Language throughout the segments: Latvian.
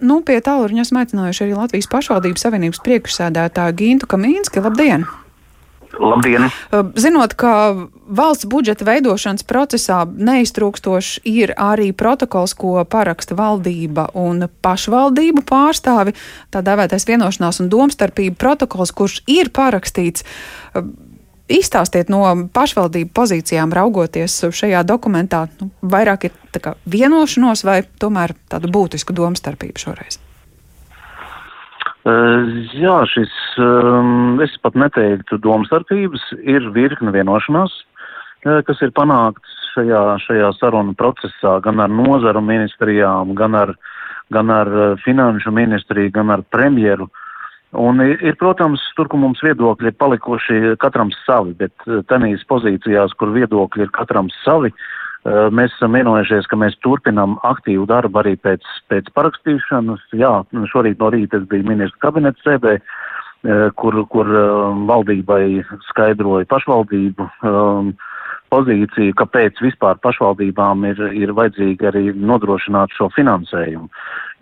Nu, pie tālruņa esmu aicinājuši arī Latvijas pašvaldības savienības priekšsēdētāju Gintu Kamīnski. Labdien! Labdien! Zinot, ka valsts budžeta veidošanas procesā neiztrūkstoši ir arī protokols, ko paraksta valdība un pašvaldību pārstāvi, tā dēvētais vienošanās un domstarpība protokols, kurš ir parakstīts. Izstāstiet no pašvaldību pozīcijām, raugoties šajā dokumentā, nu, vairāk ir kā, vienošanos vai tomēr tādu būtisku domstarpību šoreiz? Uh, jā, šis, um, es pat neteiktu domstarpības, ir virkne vienošanās, uh, kas ir panākts šajā, šajā sarunu procesā gan ar nozaru ministrijām, gan ar, gan ar uh, finanšu ministriju, gan ar premjeru. Un ir, protams, tur, kur mums viedokļi ir palikuši katram savi, bet tenīs pozīcijās, kur viedokļi ir katram savi, Eh, mēs esam vienojušies, ka mēs turpinām aktīvu darbu arī pēc, pēc parakstīšanas. Jā, šorīt no rīta es biju ministra kabineta sēdē, eh, kur, kur eh, valdībai skaidroja pašvaldību um, pozīciju, kāpēc vispār pašvaldībām ir, ir vajadzīgi arī nodrošināt šo finansējumu.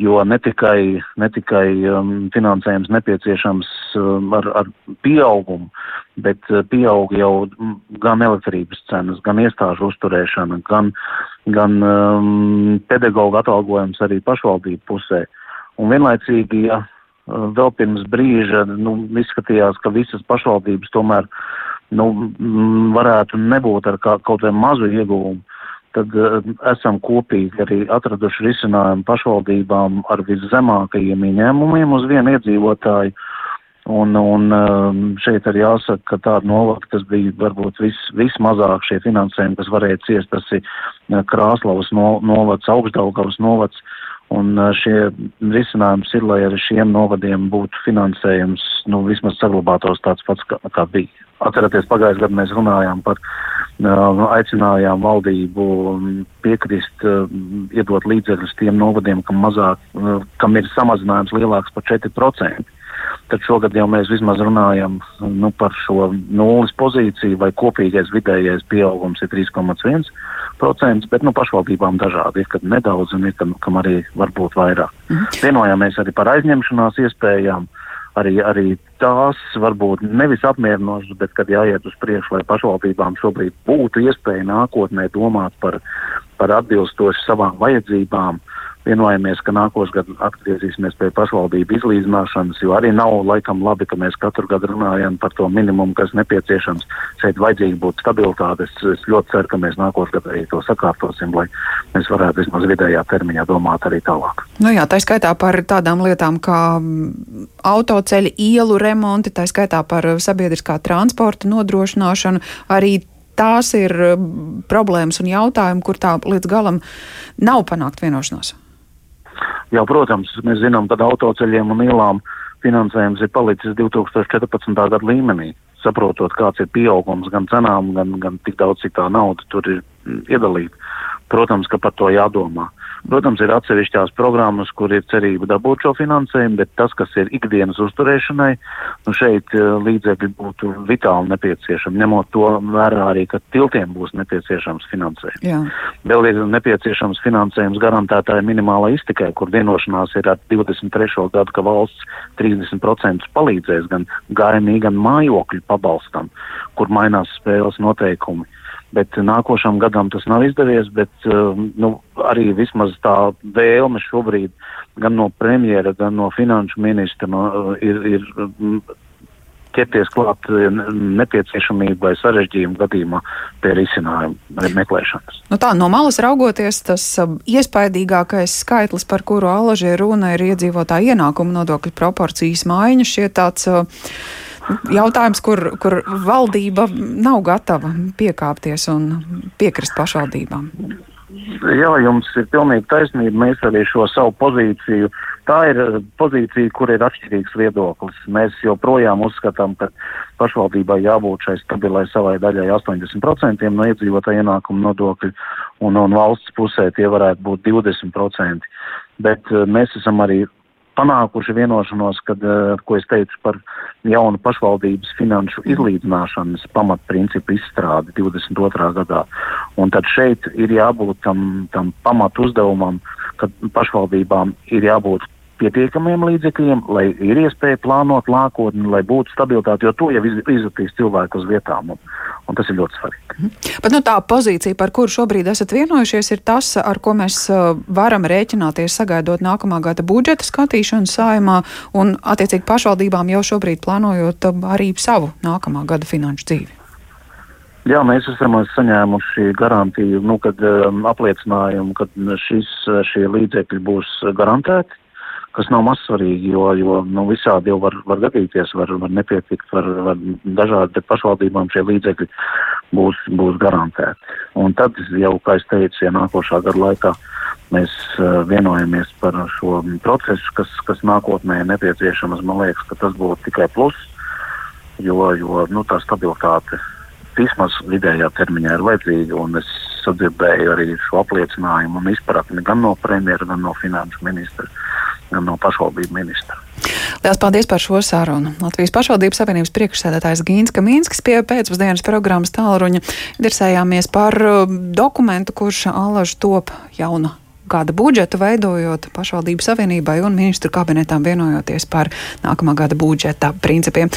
Jo ne tikai, ne tikai um, finansējums nepieciešams um, ar, ar pieaugumu, bet uh, pieaug jau gan elektrības cenas, gan iestāžu uzturēšana, gan, gan um, pedagoģa atalgojums arī pašvaldību pusē. Un vienlaicīgi, ja uh, vēl pirms brīža nu, izskatījās, ka visas pašvaldības tomēr nu, varētu nebūt ar kā, kaut vai mazu ieguvumu, tad uh, esam kopīgi arī atraduši risinājumu pašvaldībām ar viszemākajiem ieņēmumiem uz vienu iedzīvotāju. Un, un um, šeit arī jāsaka, ka tāda novada, kas bija varbūt vis, vismazāk šie finansējumi, kas varēja ciest, tas ir uh, Krāslavas no, novads, Augstdaugavas novads, Un šie risinājums ir, lai arī šiem novadiem būtu finansējums, nu, vismaz saglabātos tāds pats, kā, kā bija. Atceraties, pagājušajā gadā mēs runājām par, uh, aicinājām valdību piekrist, uh, iedot līdzekļus tiem novadiem, kam mazāk, uh, kam ir samazinājums lielāks par 4%. Tad šogad jau mēs vismaz runājam nu, par šo nulles pozīciju, vai kopīgais vidējais pieaugums ir 3,1 procents, bet nu, pašvaldībām dažādi ir, kad nedaudz un ir, kam, kam arī var būt vairāk. Mhm. Vienojāmies arī par aizņemšanās iespējām. Arī, arī tās varbūt nevis apmierinošas, bet kad jāiet uz priekšu, lai pašvaldībām šobrīd būtu iespēja nākotnē domāt par, par atbilstoši savām vajadzībām, vienojamies, ka nākošais gads atgriezīsimies pie pašvaldību izlīdzināšanas, jo arī nav laikam labi, ka mēs katru gadu runājam par to minimumu, kas nepieciešams. Šeit vajadzīgi būt stabilitāte. Es, es ļoti ceru, ka mēs nākošais gads arī to sakārtosim, lai mēs varētu vismaz vidējā termiņā domāt arī tālāk. Nu jā, tā skaitā par tādām lietām kā autoceļu, ielu remonti, tā skaitā par sabiedriskā transporta nodrošināšanu, arī tās ir problēmas un jautājumi, kur tā līdz galam nav panākt vienošanās. Jā, protams, mēs zinām, ka autoceļiem un ielām finansējums ir palicis 2014. gada līmenī. Saprotot, kāds ir pieaugums gan cenām, gan, gan tik daudz, cik tā nauda tur ir iedalīta. Protams, ka par to jādomā. Protams, ir atsevišķās programmas, kur ir cerība dabūt šo finansējumu, bet tas, kas ir ikdienas uzturēšanai, nu šeit eh, līdzekļi būtu vitāli nepieciešami, ņemot to vērā arī, ka tiltiem būs nepieciešams finansējums. Jā. Vēl ir nepieciešams finansējums garantētāja minimālai iztikai, kur vienošanās ir ar 23. gadu, ka valsts 30% palīdzēs gan gaimī, gan mājokļu pabalstam, kur mainās spēles noteikumi bet nākošam gadam tas nav izdevies, bet uh, nu, arī vismaz tā vēlme šobrīd gan no premjera, gan no finanšu ministra no, uh, ir, ir mm, ķerties klāt nepieciešamību vai sarežģījumu gadījumā pie risinājuma meklēšanas. Nu tā, no malas raugoties, tas iespaidīgākais skaitlis, par kuru alaži runa, ir iedzīvotāja ienākuma nodokļu proporcijas maiņa. Šie tāds uh, jautājums, kur, kur valdība nav gatava piekāpties un piekrist pašvaldībām. Jā, jums ir pilnīgi taisnība. Mēs arī šo savu pozīciju, tā ir pozīcija, kur ir atšķirīgs viedoklis. Mēs joprojām uzskatām, ka pašvaldībai jābūt šai stabilai savai daļai 80% no iedzīvotāja ienākuma nodokļu, un, un valsts pusē tie varētu būt 20%. Bet uh, mēs esam arī panākuši vienošanos, kad, eh, ko es teicu par jaunu pašvaldības finanšu izlīdzināšanas pamatprincipu izstrādi 22. gadā. Un tad šeit ir jābūt tam, tam pamatu uzdevumam, ka pašvaldībām ir jābūt pietiekamiem līdzekļiem, lai ir iespēja plānot nākotni, lai būtu stabilitāte, jo to jau izvērtīs cilvēku uz vietām. Un, un tas ir ļoti svarīgi. Mhm. Bet nu, tā pozīcija, par kuru šobrīd esat vienojušies, ir tas, ar ko mēs uh, varam rēķināties sagaidot nākamā gada budžeta skatīšanu saimā un attiecīgi pašvaldībām jau šobrīd plānojot uh, arī savu nākamā gada finanšu dzīvi. Jā, mēs esam saņēmuši garantiju, nu, kad um, apliecinājumu, ka šis, šie līdzekļi būs garantēti kas nav mazsvarīgi, jo, jo nu, visādi jau var, var gadīties, var, var nepietikt, var, var dažādi pašvaldībām šie līdzekļi būs, būs garantēti. Un tad jau, kā es teicu, ja nākošā gada laikā mēs uh, vienojamies par šo procesu, kas, kas nākotnē ir nepieciešams, man liekas, ka tas būtu tikai plus, jo, jo nu, tā stabilitāte vismaz vidējā termiņā ir vajadzīga, es sadzirdēju arī šo apliecinājumu un izpratni gan no premjera, gan no finanšu ministra gan no pašvaldību ministra. Lielas paldies par šo sarunu. Latvijas pašvaldības savienības priekšsēdētājs Gīns Kamīnskis pie pēcpusdienas programmas tālruņa interesējāmies par uh, dokumentu, kurš alaži top jauna gada budžetu veidojot pašvaldību savienībai un ministru kabinetam vienojoties par nākamā gada budžeta principiem.